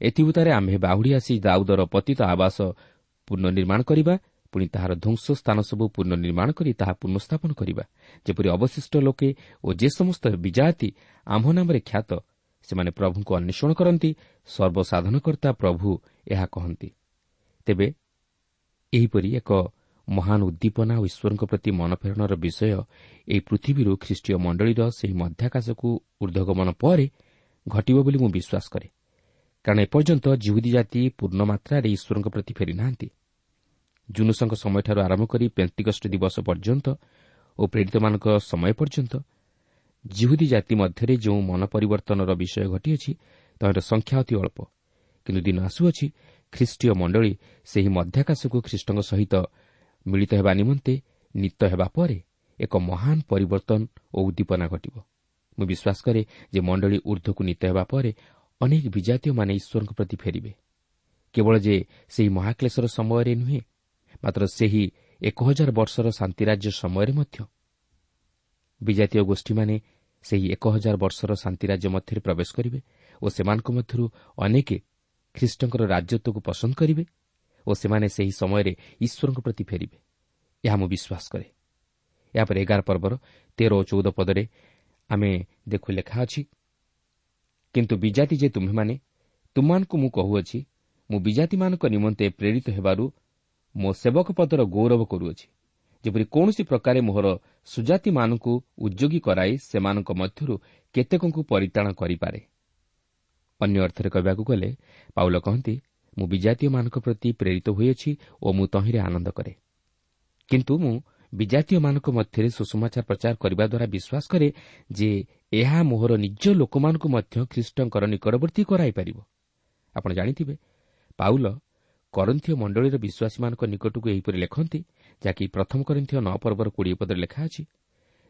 ଏଥିଭୂତାରେ ଆମ୍ଭେ ବାହୁଡ଼ି ଆସି ଦାଉଦର ପତିତ ଆବାସ ପୁନଃନିର୍ମାଣ କରିବା ପୁଣି ତାହାର ଧ୍ୱଂସ ସ୍ଥାନ ସବୁ ପୁନଃନିର୍ମାଣ କରି ତାହା ପୁନଃସ୍ଥାପନ କରିବା। ଯେପରି ଅବଶିଷ୍ଟ ଲୋକେ ଓ ଯେ ସମସ୍ତ ବିଜାତି ଆମ୍ଭ ନାମରେ ଖ୍ୟାତ ସେମାନେ ପ୍ରଭୁଙ୍କୁ ଅନ୍ୱେଷଣ କରନ୍ତି ସର୍ବସାଧନକର୍ତ୍ତା ପ୍ରଭୁ ଏହା କହନ୍ତି। ତେବେ ଏହିପରି ଏକ ମହାନ ଉଦ୍ଦୀପନା ଓ ଈଶ୍ୱରଙ୍କ ପ୍ରତି ମନଫେରଣର ବିଷୟ ଏହି ପୃଥିବୀରୁ ଖ୍ରୀଷ୍ଟୀୟ ମଣ୍ଡଳୀର ସେହି ମଧ୍ୟାକାଶକୁ ଉର୍ଦ୍ଧ୍ୱଗମନ ପରେ ଘଟିବ ବୋଲି ମୁଁ ବିଶ୍ୱାସ କରେ। କାରଣ ଏପର୍ଯ୍ୟନ୍ତ ଜିହୁଦୀ ଜାତି ପୂର୍ଣ୍ଣ ମାତ୍ରାରେ ଈଶ୍ୱରଙ୍କ ପ୍ରତି ଫେରିନାହାନ୍ତି। ଜୁନୁସଙ୍କ ସମୟଠାରୁ ଆରମ୍ଭ କରି ପେନ୍ତିକଷ୍ଟ ଦିବସ ପର୍ଯ୍ୟନ୍ତ ଓ ପ୍ରେରିତମାନଙ୍କ ସମୟ ପର୍ଯ୍ୟନ୍ତ ଜିହୁଦୀ ଜାତି ମଧ୍ୟରେ ଯେଉଁ ମନ ପରିବର୍ତ୍ତନର ବିଷୟ ଘଟିଅଛି ତହିଁର ସଂଖ୍ୟା ଅତି ଅଳ୍ପ। କିନ୍ତୁ ଦିନ ଆସୁଅଛି ଖ୍ରୀଷ୍ଟୀୟ ମଣ୍ଡଳୀ ସେହି ମଧ୍ୟାକାଶକୁ ଖ୍ରୀଷ୍ଟଙ୍କ ସହିତ ମିଳିତ ହେବା ନିମନ୍ତେ ନୀତ ହେବା ପରେ ଏକ ମହାନ ପରିବର୍ତ୍ତନ ଓ ଉଦ୍ଦୀପନା ଘଟିବ। ମୁଁ ବିଶ୍ୱାସ କରେ ଯେ ମଣ୍ଡଳୀ ଉର୍ଦ୍ଧ୍ୱକୁ ନୀତ ହେବା ପରେ ଅନେକ ବିଜାତୀୟମାନେ ଈଶ୍ୱରଙ୍କ ପ୍ରତି ଫେରିବେ। କେବଳ ଯେ ସେହି ମହାକ୍ଲେଶର ସମୟରେ ନୁହେଁ ମାତ୍ର ସେହି ଏକ ହଜାର ବର୍ଷର ଶାନ୍ତିରାଜ୍ୟ ସମୟରେ ମଧ୍ୟ। ବିଜାତୀୟ ଗୋଷ୍ଠୀମାନେ ସେହି ଏକ ହଜାର ବର୍ଷର ଶାନ୍ତିରାଜ୍ୟ ମଧ୍ୟରେ ପ୍ରବେଶ କରିବେ ଓ ସେମାନଙ୍କ ମଧ୍ୟରୁ ଅନେକ ଖ୍ରୀଷ୍ଟଙ୍କର ରାଜତ୍ୱକୁ ପସନ୍ଦ କରିବେ ଓ ସେମାନେ ସେହି ସମୟରେ ଈଶ୍ୱରଙ୍କ ପ୍ରତି ଫେରିବେ। ଏହା ମୁଁ ବିଶ୍ୱାସ କରେ। ଏହାପରେ ଏଗାର ପର୍ବର ତେର ଓ ଚଉଦ ପଦରେ ଆମେ ଦେଖୁ ଲେଖା ଅଛି କିନ୍ତୁ ବିଜାତି ଯେ ତୁମ୍ଭେମାନେ ତୁମମାନଙ୍କୁ ମୁଁ କହୁଅଛି ମୁଁ ବିଜାତିମାନଙ୍କ ନିମନ୍ତେ ପ୍ରେରିତ ହେବାରୁ ମୋ ସେବକ ପଦର ଗୌରବ କରୁଅଛି। ଯେପରି କୌଣସି ପ୍ରକାରେ ମୋହର ସୁଜାତିମାନଙ୍କୁ ଉଦ୍ୟୋଗୀ କରାଇ ସେମାନଙ୍କ ମଧ୍ୟରୁ କେତେକଙ୍କୁ ପରିତାଣ କରିପାରେ। ଅନ୍ୟ ଅର୍ଥରେ କହିବାକୁ ଗଲେ ପାଉଲ କହନ୍ତି ମୁଁ ବିଜାତୀୟମାନଙ୍କ ପ୍ରତି ପ୍ରେରିତ ହୋଇଅଛି ଓ ମୁଁ ତହିଁରେ ଆନନ୍ଦ କରେ। କିନ୍ତୁ ମୁଁ ବିଜାତୀୟମାନଙ୍କ ମଧ୍ୟରେ ସୁଷମାଚାର ପ୍ରଚାର କରିବା ଦ୍ୱାରା ବିଶ୍ୱାସ କରେ ଯେ ଏହା ମୋହର ନିଜ ଲୋକମାନଙ୍କୁ ମଧ୍ୟ ଖ୍ରୀଷ୍ଟଙ୍କର ନିକଟବର୍ତ୍ତୀ କରାଇପାରିବ। ଆପଣ ଜାଣିଥିବେ ପାଉଲ କରନ୍ଥୀୟ ମଣ୍ଡଳୀର ବିଶ୍ୱାସୀମାନଙ୍କ ନିକଟକୁ ଏହିପରି ଲେଖନ୍ତି ଯାହାକି ପ୍ରଥମ କରିନ୍ଥୀୟ ନଅ ପର୍ବର କୋଡ଼ିଏ ପଦରେ ଲେଖା ଅଛି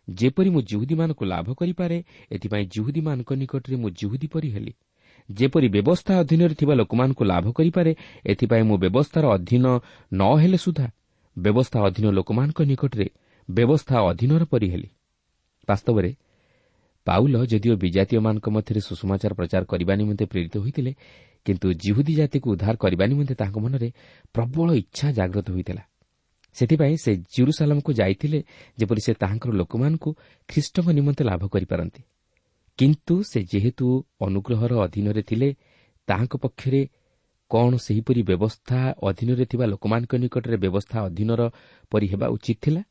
ଯେପରି ମୁଁ ଜିହୁଦୀମାନଙ୍କୁ ଲାଭ କରିପାରେ ଏଥିପାଇଁ ଜିହୁଦୀମାନଙ୍କ ନିକଟରେ ମୁଁ ଜିହୁଦୀ ପରି ହେଲି। ଯେପରି ବ୍ୟବସ୍ଥା ଅଧୀନରେ ଥିବା ଲୋକମାନଙ୍କୁ ଲାଭ କରିପାରେ ଏଥିପାଇଁ ମୁଁ ବ୍ୟବସ୍ଥାର ଅଧୀନ ନ ହେଲେ ସୁଦ୍ଧା ବ୍ୟବସ୍ଥା ଅଧୀନ ଲୋକମାନଙ୍କ ନିକଟରେ ବ୍ୟବସ୍ଥା ଅଧୀନର ପରି ହେଲି। ବାସ୍ତବରେ ପାଉଲ ଯଦିଓ ବିଜାତୀୟମାନଙ୍କ ମଧ୍ୟରେ ସୁଷମାଚାର ପ୍ରଚାର କରିବା ନିମନ୍ତେ ପ୍ରେରିତ ହୋଇଥିଲେ କିନ୍ତୁ ଜିହୁଦୀ ଜାତିକୁ ଉଦ୍ଧାର କରିବା ନିମନ୍ତେ ତାଙ୍କ ମନରେ ପ୍ରବଳ ଇଚ୍ଛା ଜାଗ୍ରତ ହୋଇଥିଲା। ସେଥିପାଇଁ ସେ ଜିରୁସାଲାମକୁ ଯାଇଥିଲେ ଯେପରି ସେ ତାହାଙ୍କର ଲୋକମାନଙ୍କୁ ଖ୍ରୀଷ୍ଟଙ୍କ ନିମନ୍ତେ ଲାଭ କରିପାରନ୍ତି। କିନ୍ତୁ ସେ ଯେହେତୁ ଅନୁଗ୍ରହର ଅଧୀନରେ ଥିଲେ ତାହାଙ୍କ ପକ୍ଷରେ କ'ଣ ସେହିପରି ବ୍ୟବସ୍ଥା ଅଧୀନରେ ଥିବା ଲୋକମାନଙ୍କ ନିକଟରେ ବ୍ୟବସ୍ଥା ଅଧୀନର ପରି ହେବା ଉଚିତ ଥିଲା?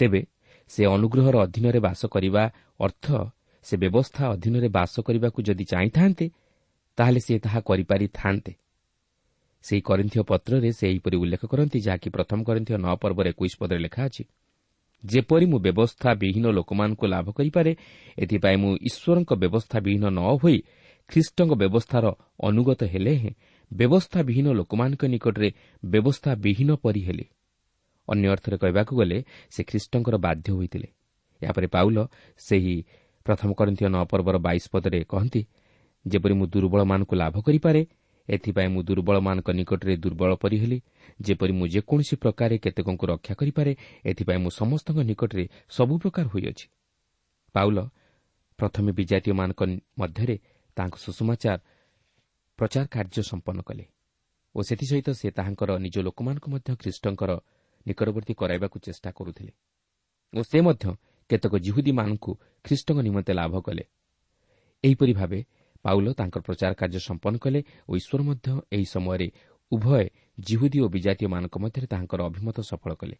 ତେବେ ସେ ଅନୁଗ୍ରହର ଅଧୀନରେ ବାସ କରିବା ଅର୍ଥ ସେ ବ୍ୟବସ୍ଥା ଅଧୀନରେ ବାସ କରିବାକୁ ଯଦି ଚାହିଁଥାନ୍ତେ ତାହେଲେ ସେ ତାହା କରିପାରିଥାନ୍ତେ। ସେହି କରିନ୍ଥୀୟ ପତ୍ରରେ ସେ ଏହିପରି ଉଲ୍ଲେଖ କରନ୍ତି ଯାହାକି ପ୍ରଥମ କରିନ୍ଥୀୟ ନଅ ପର୍ବର ଏକୋଇଶ ପଦରେ ଲେଖା ଅଛି। ଯେପରି ମୁଁ ବ୍ୟବସ୍ଥା ବିହୀନ ଲୋକମାନଙ୍କୁ ଲାଭ କରିପାରେ ଏଥିପାଇଁ ମୁଁ ଈଶ୍ୱରଙ୍କ ବ୍ୟବସ୍ଥା ବିହୀନ ନ ହୋଇ ଖ୍ରୀଷ୍ଟଙ୍କ ବ୍ୟବସ୍ଥାର ଅନୁଗତ ହେଲେ ହେଁ ବ୍ୟବସ୍ଥା ବିହୀନ ଲୋକମାନଙ୍କ ନିକଟରେ ବ୍ୟବସ୍ଥା ବିହୀନ ପରି ହେଲେ। ଅନ୍ୟ ଅର୍ଥରେ କହିବାକୁ ଗଲେ ସେ ଖ୍ରୀଷ୍ଟଙ୍କର ବାଧ୍ୟ ହୋଇଥିଲେ। ଏହାପରେ ପାଉଲ ସେହି ପ୍ରଥମ କରିନ୍ଥୀୟ ନଅ ପର୍ବର ବାଇଶ ପଦରେ କହନ୍ତି ଯେପରି ମୁଁ ଦୁର୍ବଳମାନଙ୍କୁ ଲାଭ କରିପାରେ ଏଥିପାଇଁ ମୁଁ ଦୁର୍ବଳମାନଙ୍କ ନିକଟରେ ଦୁର୍ବଳ ପରି ହେଲି ଯେପରି ମୁଁ ଯେକୌଣସି ପ୍ରକାରେ କେତେକଙ୍କୁ ରକ୍ଷା କରିପାରେ ଏଥିପାଇଁ ମୁଁ ସମସ୍ତଙ୍କ ନିକଟରେ ସବୁ ପ୍ରକାର ହୋଇଅଛି। ପାଉଲ ପ୍ରଥମେ ବିଜାତୀୟମାନଙ୍କ ମଧ୍ୟରେ ତାଙ୍କ ସୁଷମାଚାର ପ୍ରଚାର କାର୍ଯ୍ୟ ସମ୍ପନ୍ନ କଲେ ଓ ସେଥିସହିତ ସେ ତାହାଙ୍କର ନିଜ ଲୋକମାନଙ୍କୁ ମଧ୍ୟ ଖ୍ରୀଷ୍ଟଙ୍କର ନିକଟବର୍ତ୍ତୀ କରାଇବାକୁ ଚେଷ୍ଟା କରୁଥିଲେ। ଓ ସେ ମଧ୍ୟ କେତେକ ଜିହୁଦୀମାନଙ୍କୁ ଖ୍ରୀଷ୍ଟଙ୍କ ନିମନ୍ତେ ଲାଭ କଲେ। ଏହିପରି ଭାବେ ପାଉଲ ତାଙ୍କର ପ୍ରଚାର କାର୍ଯ୍ୟ ସମ୍ପନ୍ନ କଲେ ଓ ଈଶ୍ୱର ମଧ୍ୟ ଏହି ସମୟରେ ଉଭୟ ଜିହୁଦୀ ଓ ବିଜାତୀୟମାନଙ୍କ ମଧ୍ୟରେ ତାହାଙ୍କର ଅଭିମତ ସଫଳ କଲେ।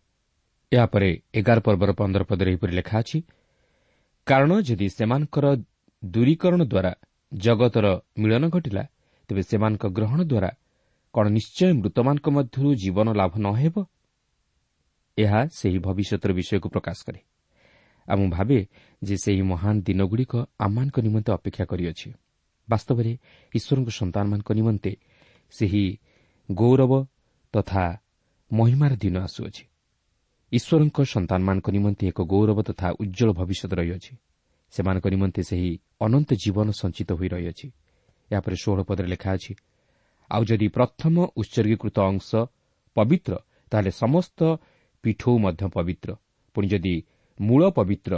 ଏହାପରେ ଏଗାର ପର୍ବର ପନ୍ଦର ପଦରେ ଏହିପରି ଲେଖା ଅଛି କାରଣ ଯଦି ସେମାନଙ୍କର ଦୂରୀକରଣ ଦ୍ୱାରା ଜଗତର ମିଳନ ଘଟିଲା ତେବେ ସେମାନଙ୍କ ଗ୍ରହଣ ଦ୍ୱାରା କ'ଣ ନିଶ୍ଚୟ ମୃତମାନଙ୍କ ମଧ୍ୟରୁ ଜୀବନ ଲାଭ ନ ହେବ? ଏହା ସେହି ଭବିଷ୍ୟତର ବିଷୟକୁ ପ୍ରକାଶ କରେ। ଆଉ ମୁଁ ଭାବେ ଯେ ସେହି ମହାନ ଦିନଗୁଡ଼ିକ ଆମମାନଙ୍କ ନିମନ୍ତେ ଅପେକ୍ଷା କରିଅଛି। ବାସ୍ତବରେ ଈଶ୍ୱରଙ୍କ ସନ୍ତାନମାନଙ୍କ ନିମନ୍ତେ ସେହି ଗୌରବ ତଥା ମହିମାର ଦିନ ଆସୁଅଛି। ଈଶ୍ୱରଙ୍କ ସନ୍ତାନମାନଙ୍କ ନିମନ୍ତେ ଏକ ଗୌରବ ତଥା ଉଜ୍ଜଳ ଭବିଷ୍ୟତ ରହିଅଛି। ସେମାନଙ୍କ ନିମନ୍ତେ ସେହି ଅନନ୍ତ ଜୀବନ ସଞ୍ଚିତ ହୋଇ ରହିଅଛି। ଏହାପରେ ଷୋହଳ ପଦରେ ଲେଖା ଅଛି ଆଉ ଯଦି ପ୍ରଥମ ଉତ୍ସର୍ଗୀକୃତ ଅଂଶ ପବିତ୍ର ତାହେଲେ ସମସ୍ତ ପୀଠଉ ମଧ୍ୟ ପବିତ୍ର। ପୁଣି ଯଦି ମୂଳ ପବିତ୍ର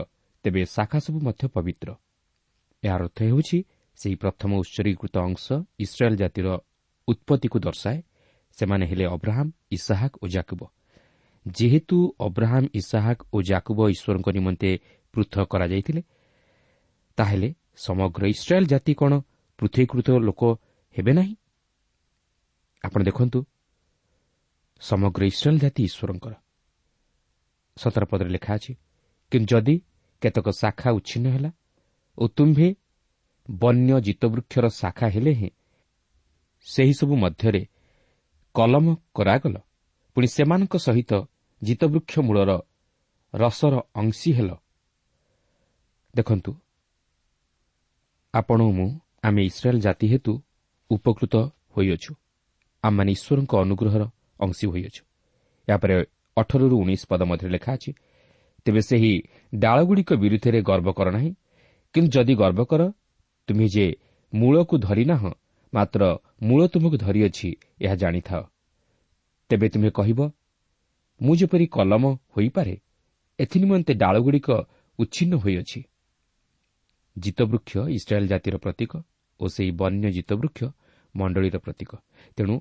ତେବେ ଶାଖା ସବୁ ମଧ୍ୟ ପବିତ୍ର। ଏହାର ଅର୍ଥ ହେଉଛି ସେହି ପ୍ରଥମ ଉତ୍ସର୍ଗୀକୃତ ଅଂଶ ଇସ୍ରାଏଲ୍ ଜାତିର ଉତ୍ପତ୍ତିକୁ ଦର୍ଶାଏ। ସେମାନେ ହେଲେ ଅବ୍ରାହମ୍ ଇସାହାକ୍ ଓ ଜାକୁବ। ଯେହେତୁ ଅବ୍ରାହମ୍ ଇସାହାକ୍ ଓ ଜାକୁବ ଈଶ୍ୱରଙ୍କ ନିମନ୍ତେ ପୃଥକ କରାଯାଇଥିଲେ ତାହେଲେ ସମଗ୍ର ଇସ୍ରାଏଲ୍ ଜାତି କ'ଣ ପୃଥକୀକୃତ ଲୋକ ହେବେ ନାହିଁ? ଆପଣ ଦେଖନ୍ତୁ ସମଗ୍ର ଇସ୍ରାଏଲ୍ ଜାତି ଈଶ୍ୱରଙ୍କର। ସତର ପଦରେ ଲେଖା ଅଛି କିନ୍ତୁ ଯଦି କେତେକ ଶାଖା ଉଚ୍ଛିନ୍ନ ହେଲା ଓ ତୁମ୍ଭେ ବନ୍ୟ ଜିତବୃକ୍ଷର ଶାଖା ହେଲେ ହେଁ ସେହିସବୁ ମଧ୍ୟରେ କଲମ କରାଗଲ। ପୁଣି ସେମାନଙ୍କ ସହିତ ଜିତବୃକ୍ଷ ମୂଳର ରସର ଅଂଶୀ ହେଲ। ଦେଖନ୍ତୁ ଆପଣ ମୁଁ ଆମେ ଇସ୍ରାଏଲ୍ ଜାତି ହେତୁ ଉପକୃତ ହୋଇଅଛୁ। ଆମମାନେ ଈଶ୍ୱରଙ୍କ ଅନୁଗ୍ରହର ଅଂଶୀ ହୋଇଅଛୁ। ଏହାପରେ ଅଠରରୁ ଉଣେଇଶ ପଦ ମଧ୍ୟରେ ଲେଖା ଅଛି ତେବେ ସେହି ଡାଳଗୁଡ଼ିକ ବିରୁଦ୍ଧରେ ଗର୍ବ କର ନାହିଁ କିନ୍ତୁ ଯଦି ଗର୍ବ କର ତୁମେ ଯେ ମୂଳକୁ ଧରିନାହଁ ମାତ୍ର ମୂଳ ତୁମକୁ ଧରିଅଛି ଏହା ଜାଣିଥାଅ। ତେବେ ତୁମେ କହିବ ମୁଁ ଯେପରି କଲମ ହୋଇପାରେ ଏଥିନିମନ୍ତେ ଡାଳଗୁଡ଼ିକ ଉଚ୍ଛିନ୍ନ ହୋଇଅଛି। ଜିତବୃକ୍ଷ ଇସ୍ରାଏଲ୍ ଜାତିର ପ୍ରତୀକ ଓ ସେହି ବନ୍ୟ ଜିତବୃକ୍ଷ ମଣ୍ଡଳୀର ପ୍ରତୀକ। ତେଣୁ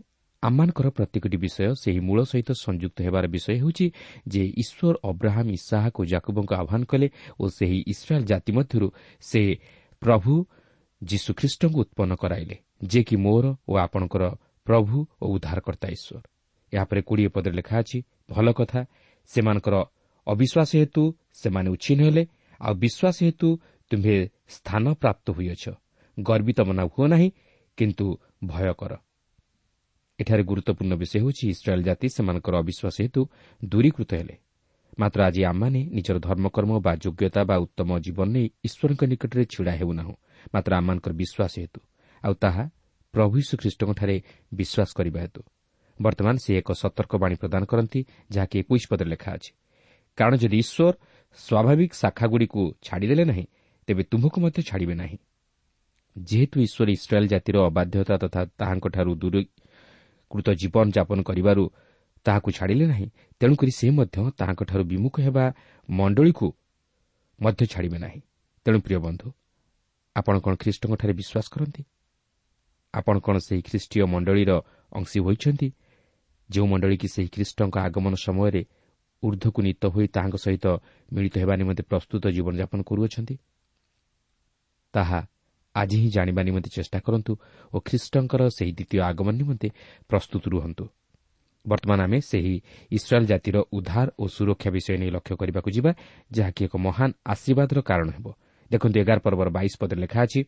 ଆମମାନଙ୍କର ପ୍ରତ୍ୟେକଟି ବିଷୟ ସେହି ମୂଳ ସହିତ ସଂଯୁକ୍ତ ହେବାର ବିଷୟ ହେଉଛି ଯେ ଈଶ୍ୱର ଅବ୍ରାହମ୍ ଇସାହାକ ଜାକୁବଙ୍କୁ ଆହ୍ୱାନ କଲେ ଓ ସେହି ଇସ୍ରାଏଲ୍ ଜାତି ମଧ୍ୟରୁ ସେ ପ୍ରଭୁ ଯୀଶୁଖ୍ରୀଷ୍ଟଙ୍କୁ ଉତ୍ପନ୍ନ କରାଇଲେ ଯିଏକି ମୋର ଓ ଆପଣଙ୍କର ପ୍ରଭୁ ଓ ଉଦ୍ଧାରକର୍ତ୍ତା ଈଶ୍ୱର। ଏହାପରେ କୋଡ଼ିଏ ପଦରେ ଲେଖା ଅଛି ଭଲ କଥା ସେମାନଙ୍କର ଅବିଶ୍ୱାସ ହେତୁ ସେମାନେ ଉଚ୍ଛିନ୍ନ ହେଲେ ଆଉ ବିଶ୍ୱାସ ହେତୁ ତୁମ୍ଭେ ସ୍ଥାନ ପ୍ରାପ୍ତ ହୋଇଅଛ। ଗର୍ବିତ ମନା ହୁଅ ନାହିଁ କିନ୍ତୁ ଭୟ କର। ଏଠାରେ ଗୁରୁତ୍ୱପୂର୍ଣ୍ଣ ବିଷୟ ହେଉଛି ଇସ୍ରାଏଲ୍ ଜାତି ସେମାନଙ୍କର ଅବିଶ୍ୱାସ ହେତୁ ଦୂରୀକୃତ ହେଲେ। ମାତ୍ର ଆଜି ଆମମାନେ ନିଜର ଧର୍ମକର୍ମ ବା ଯୋଗ୍ୟତା ବା ଉତ୍ତମ ଜୀବନ ନେଇ ଈଶ୍ୱରଙ୍କ ନିକଟରେ ଛିଡ଼ା ହେଉନାହୁଁ। ମାତ୍ର ଆମମାନଙ୍କର ବିଶ୍ୱାସ ହେତୁ। ଆଉ ତାହା ପ୍ରଭୁ ଯୀଶୁଖ୍ରୀଷ୍ଟଙ୍କଠାରେ ବିଶ୍ୱାସ କରିବା ହେତୁ। ବର୍ତ୍ତମାନ ସେ ଏକ ସତର୍କବାଣୀ ପ୍ରଦାନ କରନ୍ତି ଯାହାକି ଏକୋଇଶ ପଦରେ ଲେଖା ଅଛି। କାରଣ ଯଦି ଈଶ୍ୱର ସ୍ୱାଭାବିକ ଶାଖାଗୁଡ଼ିକୁ ଛାଡ଼ିଦେଲେ ନାହିଁ ତେବେ ତୁମକୁ ମଧ୍ୟ ଛାଡ଼ିବେ ନାହିଁ। ଯେହେତୁ ଈଶ୍ୱର ଇସ୍ରାଏଲ୍ ଜାତିର ଅବାଧ୍ୟତା ତଥା ତାହାଙ୍କଠାରୁ ଦୂରୀକୃତ ଜୀବନଯାପନ କରିବାରୁ ତାହାକୁ ଛାଡ଼ିଲେ ନାହିଁ ତେଣୁକରି ସେ ମଧ୍ୟ ତାହାଙ୍କଠାରୁ ବିମୁଖ ହେବା ମଣ୍ଡଳୀକୁ ମଧ୍ୟ ଛାଡ଼ିବେ ନାହିଁ। ତେଣୁ ପ୍ରିୟ ବନ୍ଧୁ ଆପଣ କ'ଣ ଖ୍ରୀଷ୍ଟଙ୍କଠାରେ ବିଶ୍ୱାସ କରନ୍ତି? ଆପଣ କ'ଣ ସେହି ଖ୍ରୀଷ୍ଟୀୟ ମଣ୍ଡଳୀର ଅଂଶୀ ହୋଇଛନ୍ତି ଯେଉଁ ମଣ୍ଡଳୀ କି ସେହି ଖ୍ରୀଷ୍ଟଙ୍କ ଆଗମନ ସମୟରେ ଉର୍ଦ୍ଧ୍ୱକୁ ନୀତ ହୋଇ ତାହାଙ୍କ ସହିତ ମିଳିତ ହେବା ନିମନ୍ତେ ପ୍ରସ୍ତୁତ ଜୀବନଯାପନ କରୁଅଛନ୍ତି? ତାହା ଆଜି ହିଁ ଜାଣିବା ନିମନ୍ତେ ଚେଷ୍ଟା କରନ୍ତୁ ଓ ଖ୍ରୀଷ୍ଟଙ୍କର ସେହି ଦ୍ୱିତୀୟ ଆଗମନ ନିମନ୍ତେ ପ୍ରସ୍ତୁତ ରୁହନ୍ତୁ। ବର୍ତ୍ତମାନ ଆମେ ସେହି ଇସ୍ରାଏଲ୍ ଜାତିର ଉଦ୍ଧାର ଓ ସୁରକ୍ଷା ବିଷୟ ନେଇ ଲକ୍ଷ୍ୟ କରିବାକୁ ଯିବା ଯାହାକି ଏକ ମହାନ ଆଶୀର୍ବାଦର କାରଣ ହେବ। ଦେଖନ୍ତୁ ଏଗାର ପର୍ବର ବାଇଶ ପଦରେ ଲେଖା ଅଛି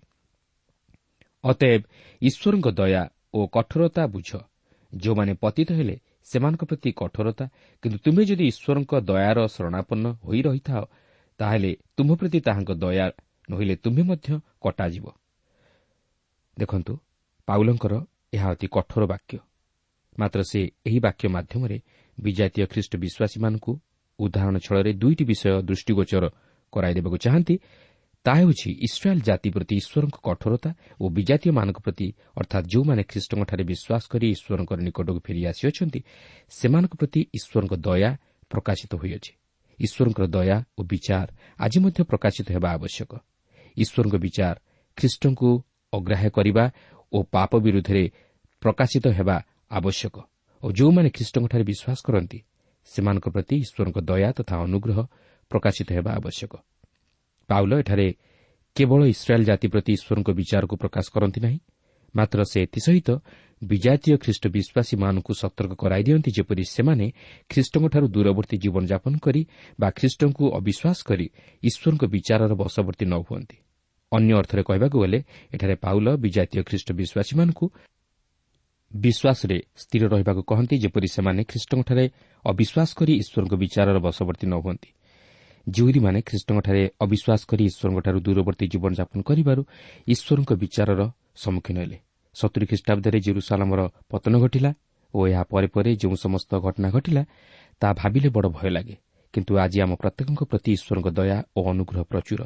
ଅତଏବ ଈଶ୍ୱରଙ୍କ ଦୟା ଓ କଠୋରତା ବୁଝ। ଯେଉଁମାନେ ପତିତ ହେଲେ ସେମାନଙ୍କ ପ୍ରତି କଠୋରତା କିନ୍ତୁ ତୁମେ ଯଦି ଈଶ୍ୱରଙ୍କ ଦୟାର ଶରଣାପନ୍ନ ହୋଇ ରହିଥାଅ ତାହେଲେ ତୁମ୍ଭ ପ୍ରତି ତାହାଙ୍କ ଦୟା ନହେଲେ ତୁମ୍ଭେ ମଧ୍ୟ କଟାଯିବ। ଦେଖନ୍ତୁ ପାଉଲଙ୍କର ଏହା ଅତି କଠୋର ବାକ୍ୟ। ମାତ୍ର ସେ ଏହି ବାକ୍ୟ ମାଧ୍ୟମରେ ବିଜାତୀୟ ଖ୍ରୀଷ୍ଟ ବିଶ୍ୱାସୀମାନଙ୍କୁ ଉଦାହରଣ ଛଳରେ ଦୁଇଟି ବିଷୟ ଦୃଷ୍ଟିଗୋଚର କରାଇଦେବାକୁ ଚାହାନ୍ତି। ତାହା ହେଉଛି ଇସ୍ରାଏଲ୍ ଜାତି ପ୍ରତି ଈଶ୍ୱରଙ୍କ କଠୋରତା ଓ ବିଜାତୀୟମାନଙ୍କ ପ୍ରତି ଅର୍ଥାତ୍ ଯେଉଁମାନେ ଖ୍ରୀଷ୍ଟଙ୍କଠାରେ ବିଶ୍ୱାସ କରି ଈଶ୍ୱରଙ୍କର ନିକଟକୁ ଫେରି ଆସିଅଛନ୍ତି ସେମାନଙ୍କ ପ୍ରତି ଈଶ୍ୱରଙ୍କ ଦୟା ପ୍ରକାଶିତ ହୋଇଅଛି। ଈଶ୍ୱରଙ୍କର ଦୟା ଓ ବିଚାର ଆଜି ମଧ୍ୟ ପ୍ରକାଶିତ ହେବା ଆବଶ୍ୟକ। ଈଶ୍ୱରଙ୍କ ବିଚାର ଖ୍ରୀଷ୍ଟଙ୍କୁ ଅଗ୍ରାହ୍ୟ କରିବା ଓ ପାପ ବିରୁଦ୍ଧରେ ପ୍ରକାଶିତ ହେବା ଆବଶ୍ୟକ। ଓ ଯେଉଁମାନେ ଖ୍ରୀଷ୍ଟଙ୍କଠାରେ ବିଶ୍ୱାସ କରନ୍ତି ସେମାନଙ୍କ ପ୍ରତି ଈଶ୍ୱରଙ୍କ ଦୟା ତଥା ଅନୁଗ୍ରହ ପ୍ରକାଶିତ ହେବା ଆବଶ୍ୟକ। ପାଉଲ ଏଠାରେ କେବଳ ଇସ୍ରାଏଲ୍ ଜାତି ପ୍ରତି ଈଶ୍ୱରଙ୍କ ବିଚାରକୁ ପ୍ରକାଶ କରନ୍ତି ନାହିଁ ମାତ୍ର ସେ ଏଥିସହିତ ବିଜାତୀୟ ଖ୍ରୀଷ୍ଟ ବିଶ୍ୱାସୀମାନଙ୍କୁ ସତର୍କ କରାଇ ଦିଅନ୍ତି ଯେପରି ସେମାନେ ଖ୍ରୀଷ୍ଟଙ୍କଠାରୁ ଦୂରବର୍ତ୍ତୀ ଜୀବନଯାପନ କରି ବା ଖ୍ରୀଷ୍ଟଙ୍କୁ ଅବିଶ୍ୱାସ କରି ଈଶ୍ୱରଙ୍କ ବିଚାରର ବଶବର୍ତ୍ତୀ ନ ହୁଅନ୍ତି। ଅନ୍ୟ ଅର୍ଥରେ କହିବାକୁ ଗଲେ ଏଠାରେ ପାଉଲ ବିଜାତୀୟ ଖ୍ରୀଷ୍ଟ ବିଶ୍ୱାସୀମାନଙ୍କୁ ବିଶ୍ୱାସରେ ସ୍ଥିର ରହିବାକୁ କହନ୍ତି ଯେପରି ସେମାନେ ଖ୍ରୀଷ୍ଟଙ୍କଠାରେ ଅବିଶ୍ୱାସ କରି ଈଶ୍ୱରଙ୍କ ବିଚାରର ବଶବର୍ତ୍ତୀ ନ ହୁଅନ୍ତି। ଜିହୁରୀମାନେ ଖ୍ରୀଷ୍ଟଙ୍କଠାରେ ଅବିଶ୍ୱାସ କରି ଈଶ୍ୱରଙ୍କଠାରୁ ଦୂରବର୍ତ୍ତୀ ଜୀବନଯାପନ କରିବାରୁ ଈଶ୍ୱରଙ୍କ ବିଚାରର ସମ୍ମୁଖୀନ ହେଲେ। ସତୁରୀ ଖ୍ରୀଷ୍ଟାବ୍ଦରେ ଜିରୁସାଲାମର ପତନ ଘଟିଲା ଓ ଏହା ପରେ ପରେ ଯେଉଁ ସମସ୍ତ ଘଟଣା ଘଟିଲା ତାହା ଭାବିଲେ ବଡ଼ ଭୟ ଲାଗେ। କିନ୍ତୁ ଆଜି ଆମ ପ୍ରତ୍ୟେକଙ୍କ ପ୍ରତି ଈଶ୍ୱରଙ୍କ ଦୟା ଓ ଅନୁଗ୍ରହ ପ୍ରଚୁର।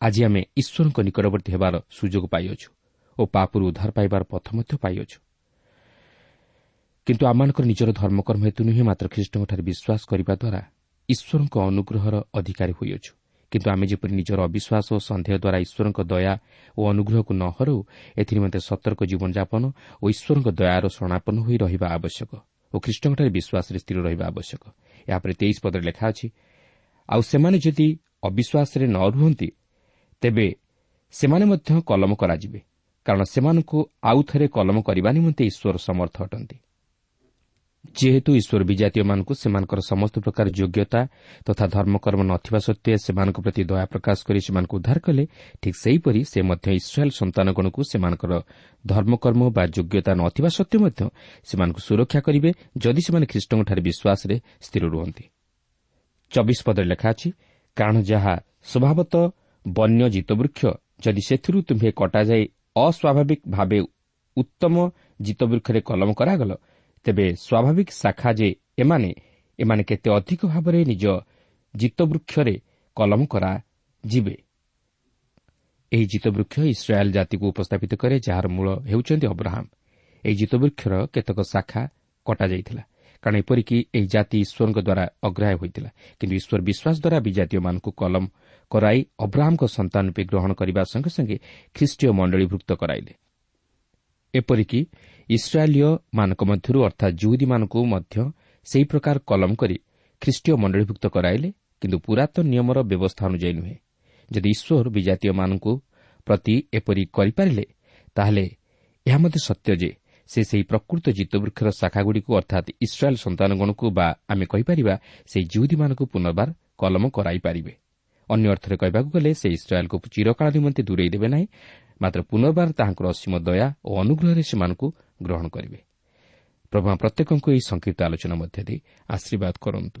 ଆଜି ଆମେ ଈଶ୍ୱରଙ୍କ ନିକଟବର୍ତ୍ତୀ ହେବାର ସୁଯୋଗ ପାଇଅଛୁ ଓ ପାପରୁ ଉଦ୍ଧାର ପାଇବାର ପଥ ମଧ୍ୟ ପାଇଅଛୁ। କିନ୍ତୁ ଆମମାନଙ୍କର ନିଜର ଧର୍ମକର୍ମ ହେତୁ ନୁହେଁ ମାତ୍ର ଖ୍ରୀଷ୍ଟଙ୍କଠାରେ ବିଶ୍ୱାସ କରିବା ଦ୍ୱାରା ଈଶ୍ୱରଙ୍କ ଅନୁଗ୍ରହର ଅଧିକାରୀ ହୋଇଅଛୁ। କିନ୍ତୁ ଆମେ ଯେପରି ନିଜର ଅବିଶ୍ୱାସ ଓ ସନ୍ଦେହ ଦ୍ୱାରା ଈଶ୍ୱରଙ୍କ ଦୟା ଓ ଅନୁଗ୍ରହକୁ ନ ହରାଉ ଏଥିନିମନ୍ତେ ସତର୍କ ଜୀବନଯାପନ ଓ ଈଶ୍ୱରଙ୍କ ଦୟାର ଶରଣାପନ୍ନ ହୋଇ ରହିବା ଆବଶ୍ୟକ ଓ ଖ୍ରୀଷ୍ଟଙ୍କଠାରେ ବିଶ୍ୱାସରେ ସ୍ଥିର ରହିବା ଆବଶ୍ୟକ। ଏହାପରେ ତେଇଶ ପଦରେ ଲେଖା ଅଛି ଆଉ ସେମାନେ ଯଦି ଅବିଶ୍ୱାସରେ ନ ରୁହନ୍ତି ତେବେ ସେମାନେ ମଧ୍ୟ କଲମ କରାଯିବେ କାରଣ ସେମାନଙ୍କୁ ଆଉଥରେ କଲମ କରିବା ନିମନ୍ତେ ଈଶ୍ୱର ସମର୍ଥ ଅଟନ୍ତି। ଯେହେତୁ ଈଶ୍ୱର ବିଜାତୀୟମାନଙ୍କୁ ସେମାନଙ୍କର ସମସ୍ତ ପ୍ରକାର ଯୋଗ୍ୟତା ତଥା ଧର୍ମକର୍ମ ନଥିବା ସତ୍ତ୍ୱେ ସେମାନଙ୍କ ପ୍ରତି ଦୟା ପ୍ରକାଶ କରି ସେମାନଙ୍କୁ ଉଦ୍ଧାର କଲେ ଠିକ୍ ସେହିପରି ସେ ମଧ୍ୟ ଇସ୍ରାଏଲ୍ ସନ୍ତାନଗଣକୁ ସେମାନଙ୍କର ଧର୍ମକର୍ମ ବା ଯୋଗ୍ୟତା ନଥିବା ସତ୍ତ୍ୱେ ମଧ୍ୟ ସେମାନଙ୍କୁ ସୁରକ୍ଷା କରିବେ ଯଦି ସେମାନେ ଖ୍ରୀଷ୍ଟଙ୍କଠାରେ ବିଶ୍ୱାସରେ ସ୍ଥିର ରୁହନ୍ତି। ଚବିଶ ପଦରେ ଲେଖା ଅଛି କାରଣ ଯାହା ସ୍ୱଭାବତଃ ବନ୍ୟ ଜିତବୃକ୍ଷ ଯଦି ସେଥିରୁ ତୁମ୍ଭେ କଟାଯାଇ ଅସ୍ୱାଭାବିକ ଭାବେ ଉତ୍ତମ ଜିତବୃକ୍ଷରେ କଲମ କରାଗଲ ତେବେ ସ୍ୱାଭାବିକ ଶାଖା ଯେ ଏମାନେ ଏମାନେ କେତେ ଅଧିକ ଭାବରେ ନିଜ ଜିତବୃକ୍ଷରେ କଲମ କରାଯିବେ? ଏହି ଜିତବୃକ୍ଷ ଇସ୍ରାଏଲ୍ ଜାତିକୁ ଉପସ୍ଥାପିତ କରେ ଯାହାର ମୂଳ ହେଉଛନ୍ତି ଅବ୍ରାହମ୍। ଏହି ଜିତବୃକ୍ଷର କେତେକ ଶାଖା କଟାଯାଇଥିଲା କାରଣ ଏପରିକି ଏହି ଜାତି ଈଶ୍ୱରଙ୍କ ଦ୍ୱାରା ଅଗ୍ରାହ୍ୟ ହୋଇଥିଲା। କିନ୍ତୁ ଈଶ୍ୱର ବିଶ୍ୱାସ ଦ୍ୱାରା ବିଜାତୀୟମାନଙ୍କୁ କଲମ କରାଇ ଅବ୍ରାହମ୍ଙ୍କ ସନ୍ତାନ ରୂପେ ଗ୍ରହଣ କରିବା ସଙ୍ଗେ ସଙ୍ଗେ ଖ୍ରୀଷ୍ଟୀୟ ମଣ୍ଡଳୀଭୁକ୍ତ କରାଇଲେ। ଏପରିକି ଇସ୍ରାଏଲୀୟମାନଙ୍କ ମଧ୍ୟରୁ ଅର୍ଥାତ୍ ଜୁହୁଦୀମାନଙ୍କୁ ମଧ୍ୟ ସେହି ପ୍ରକାର କଲମ କରି ଖ୍ରୀଷ୍ଟୀୟ ମଣ୍ଡଳୀଭୁକ୍ତ କରାଇଲେ କିନ୍ତୁ ପୁରାତନ ନିୟମର ବ୍ୟବସ୍ଥା ଅନୁଯାୟୀ ନୁହେଁ। ଯଦି ଈଶ୍ୱର ବିଜାତୀୟମାନଙ୍କୁ ପ୍ରତି ଏପରି କରିପାରିଲେ ତାହେଲେ ଏହା ମଧ୍ୟ ସତ୍ୟ ଯେ ସେ ସେହି ପ୍ରକୃତ ଜିତବୃକ୍ଷର ଶାଖାଗୁଡ଼ିକୁ ଅର୍ଥାତ୍ ଇସ୍ରାଏଲ୍ ସନ୍ତାନଗଣକୁ ବା ଆମେ କହିପାରିବା ସେହି ଜୁହୁଦୀମାନଙ୍କୁ ପୁନର୍ବାର କଲମ କରାଇପାରିବେ ଅନ୍ୟ ଅର୍ଥରେ କହିବାକୁ ଗଲେ ସେ ଇସ୍ରାଏଲ୍କୁ ଚିରକାଳ ନିମନ୍ତେ ଦୂରେଇ ଦେବେ ନାହିଁ ମାତ୍ର ପୁନର୍ବାର ତାହାଙ୍କର ଅସୀମ ଦୟା ଓ ଅନୁଗ୍ରହରେ ସେମାନଙ୍କୁ ଗ୍ରହଣ କରିବେ। ପ୍ରଭା ପ୍ରତ୍ୟେକଙ୍କୁ ଏହି ସଂକ୍ଷିପ୍ତ ଆଲୋଚନା ମଧ୍ୟ ଦେଇ ଆଶୀର୍ବାଦ କରନ୍ତୁ।